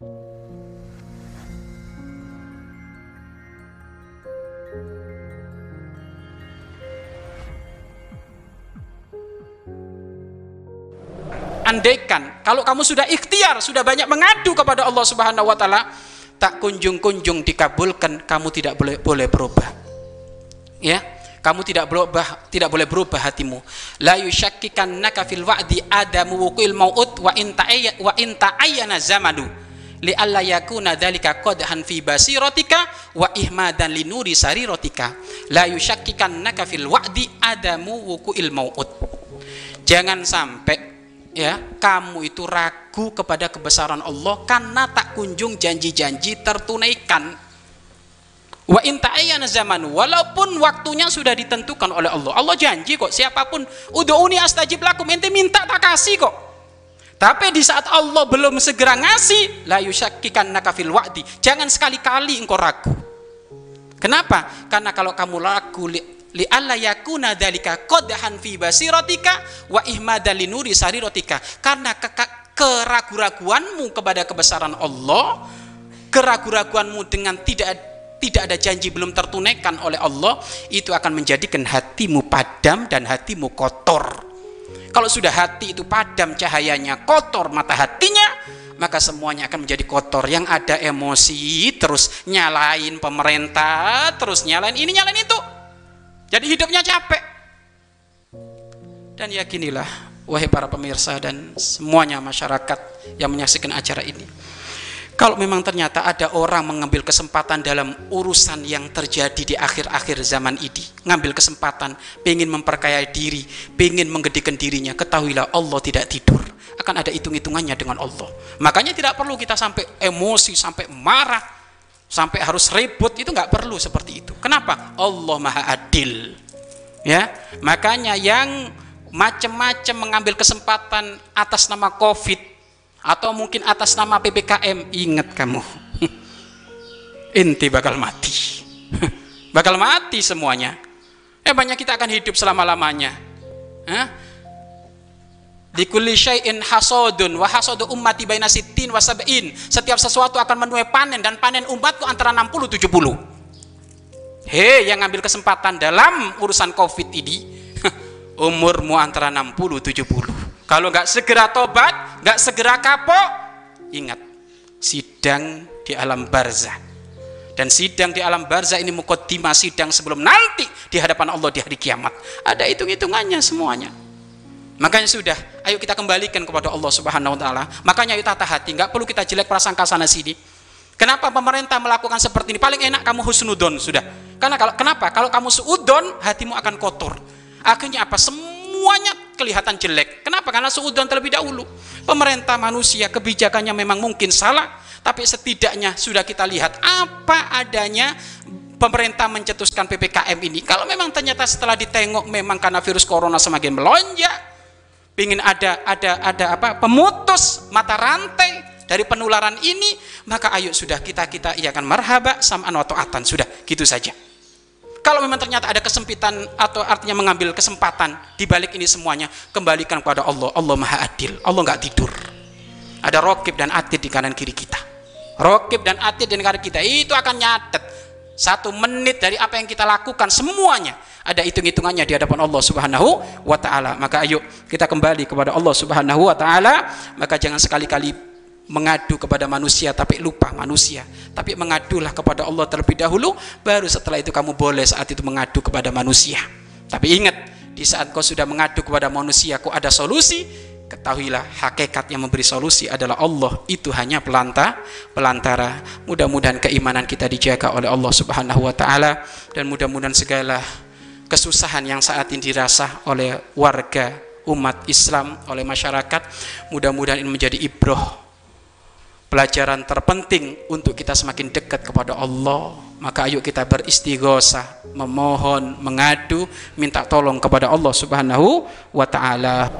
andaikan kalau kamu sudah ikhtiar, sudah banyak mengadu kepada Allah Subhanahu wa taala, tak kunjung-kunjung dikabulkan, kamu tidak boleh boleh berubah. Ya, kamu tidak berubah tidak boleh berubah hatimu. La yushakkikannaka fil wa'di adamu wuqil maut wa in ta'ayya wa in ta'ayyana zamanu li alla yakuna dzalika qadhan fi basiratika wa ihmadan li nuri sariratika. La yushakkikannaka fil wa'di adamu wuqil maut jangan sampai ya kamu itu ragu kepada kebesaran Allah karena tak kunjung janji-janji tertunaikan. Wa inta'ayyana zaman walaupun waktunya sudah ditentukan oleh Allah. Allah janji kok siapa pun ud'uni astajib lakum ente minta tak kasih kok tapi di saat Allah belum segera ngasih la yusyakkikan nakafil wa'di. Jangan sekali-kali engkau ragu. Kenapa? Karena kalau kamu ragu li alla yakuna dzalika qadhan fi basiratika wa ihmadan li nuri sariratika karena ke keraguan-raguanmu kepada kebesaran Allah keraguan-raguanmu dengan tidak tidak ada janji belum tertunaikan oleh Allah itu akan menjadikan hatimu padam dan hatimu kotor kalau sudah hati itu padam cahayanya kotor mata hatinya maka semuanya akan menjadi kotor yang ada emosi terus nyalain pemerintah terus nyalain ini nyalain itu jadi hidupnya capek. Dan yakinilah, wahai para pemirsa dan semuanya masyarakat yang menyaksikan acara ini. Kalau memang ternyata ada orang mengambil kesempatan dalam urusan yang terjadi di akhir-akhir zaman ini, ngambil kesempatan, ingin memperkaya diri, ingin menggedikan dirinya, ketahuilah Allah tidak tidur. Akan ada hitung-hitungannya dengan Allah. Makanya tidak perlu kita sampai emosi, sampai marah, sampai harus ribut itu nggak perlu seperti itu. Kenapa? Allah Maha Adil. Ya, makanya yang macam-macam mengambil kesempatan atas nama Covid atau mungkin atas nama PPKM, ingat kamu, inti bakal mati, bakal mati semuanya. Eh banyak kita akan hidup selama lamanya. Di kulli syai'in hasodun wa hasodu ummati baina sittin wa sab'in. Setiap sesuatu akan menuai panen dan panen umatku antara 60 70. Hei yang ngambil kesempatan dalam urusan Covid ini, umurmu antara 60 70. Kalau nggak segera tobat, nggak segera kapok, ingat sidang di alam barzah. Dan sidang di alam barzah ini mukaddimah sidang sebelum nanti di hadapan Allah di hari kiamat. Ada hitung-hitungannya semuanya. Makanya sudah, ayo kita kembalikan kepada Allah Subhanahu wa taala. Makanya ayo tata hati, nggak perlu kita jelek prasangka sana sini. Kenapa pemerintah melakukan seperti ini? Paling enak kamu husnudon sudah. Karena kalau kenapa? Kalau kamu suudon, hatimu akan kotor. Akhirnya apa? Semuanya kelihatan jelek. Kenapa? Karena suudon terlebih dahulu. Pemerintah manusia kebijakannya memang mungkin salah, tapi setidaknya sudah kita lihat apa adanya pemerintah mencetuskan PPKM ini. Kalau memang ternyata setelah ditengok memang karena virus corona semakin melonjak, ingin ada ada ada apa pemutus mata rantai dari penularan ini maka ayo sudah kita kita iakan marhaba sam'an wa ta'atan sudah gitu saja kalau memang ternyata ada kesempitan atau artinya mengambil kesempatan di balik ini semuanya kembalikan kepada Allah. Allah maha adil. Allah nggak tidur. Ada rokib dan atid di kanan kiri kita. Rokib dan atid di kanan kita. Itu akan nyatet. Satu menit dari apa yang kita lakukan semuanya. Ada hitung-hitungannya di hadapan Allah Subhanahu wa taala. Maka ayo kita kembali kepada Allah Subhanahu wa taala, maka jangan sekali-kali mengadu kepada manusia tapi lupa manusia. Tapi mengadulah kepada Allah terlebih dahulu, baru setelah itu kamu boleh saat itu mengadu kepada manusia. Tapi ingat, di saat kau sudah mengadu kepada manusia, kau ada solusi, ketahuilah hakikat yang memberi solusi adalah Allah itu hanya pelanta pelantara mudah-mudahan keimanan kita dijaga oleh Allah Subhanahu wa taala dan mudah-mudahan segala kesusahan yang saat ini dirasa oleh warga umat Islam oleh masyarakat mudah-mudahan ini menjadi ibroh pelajaran terpenting untuk kita semakin dekat kepada Allah. Maka ayo kita beristighosah memohon mengadu minta tolong kepada Allah Subhanahu wa taala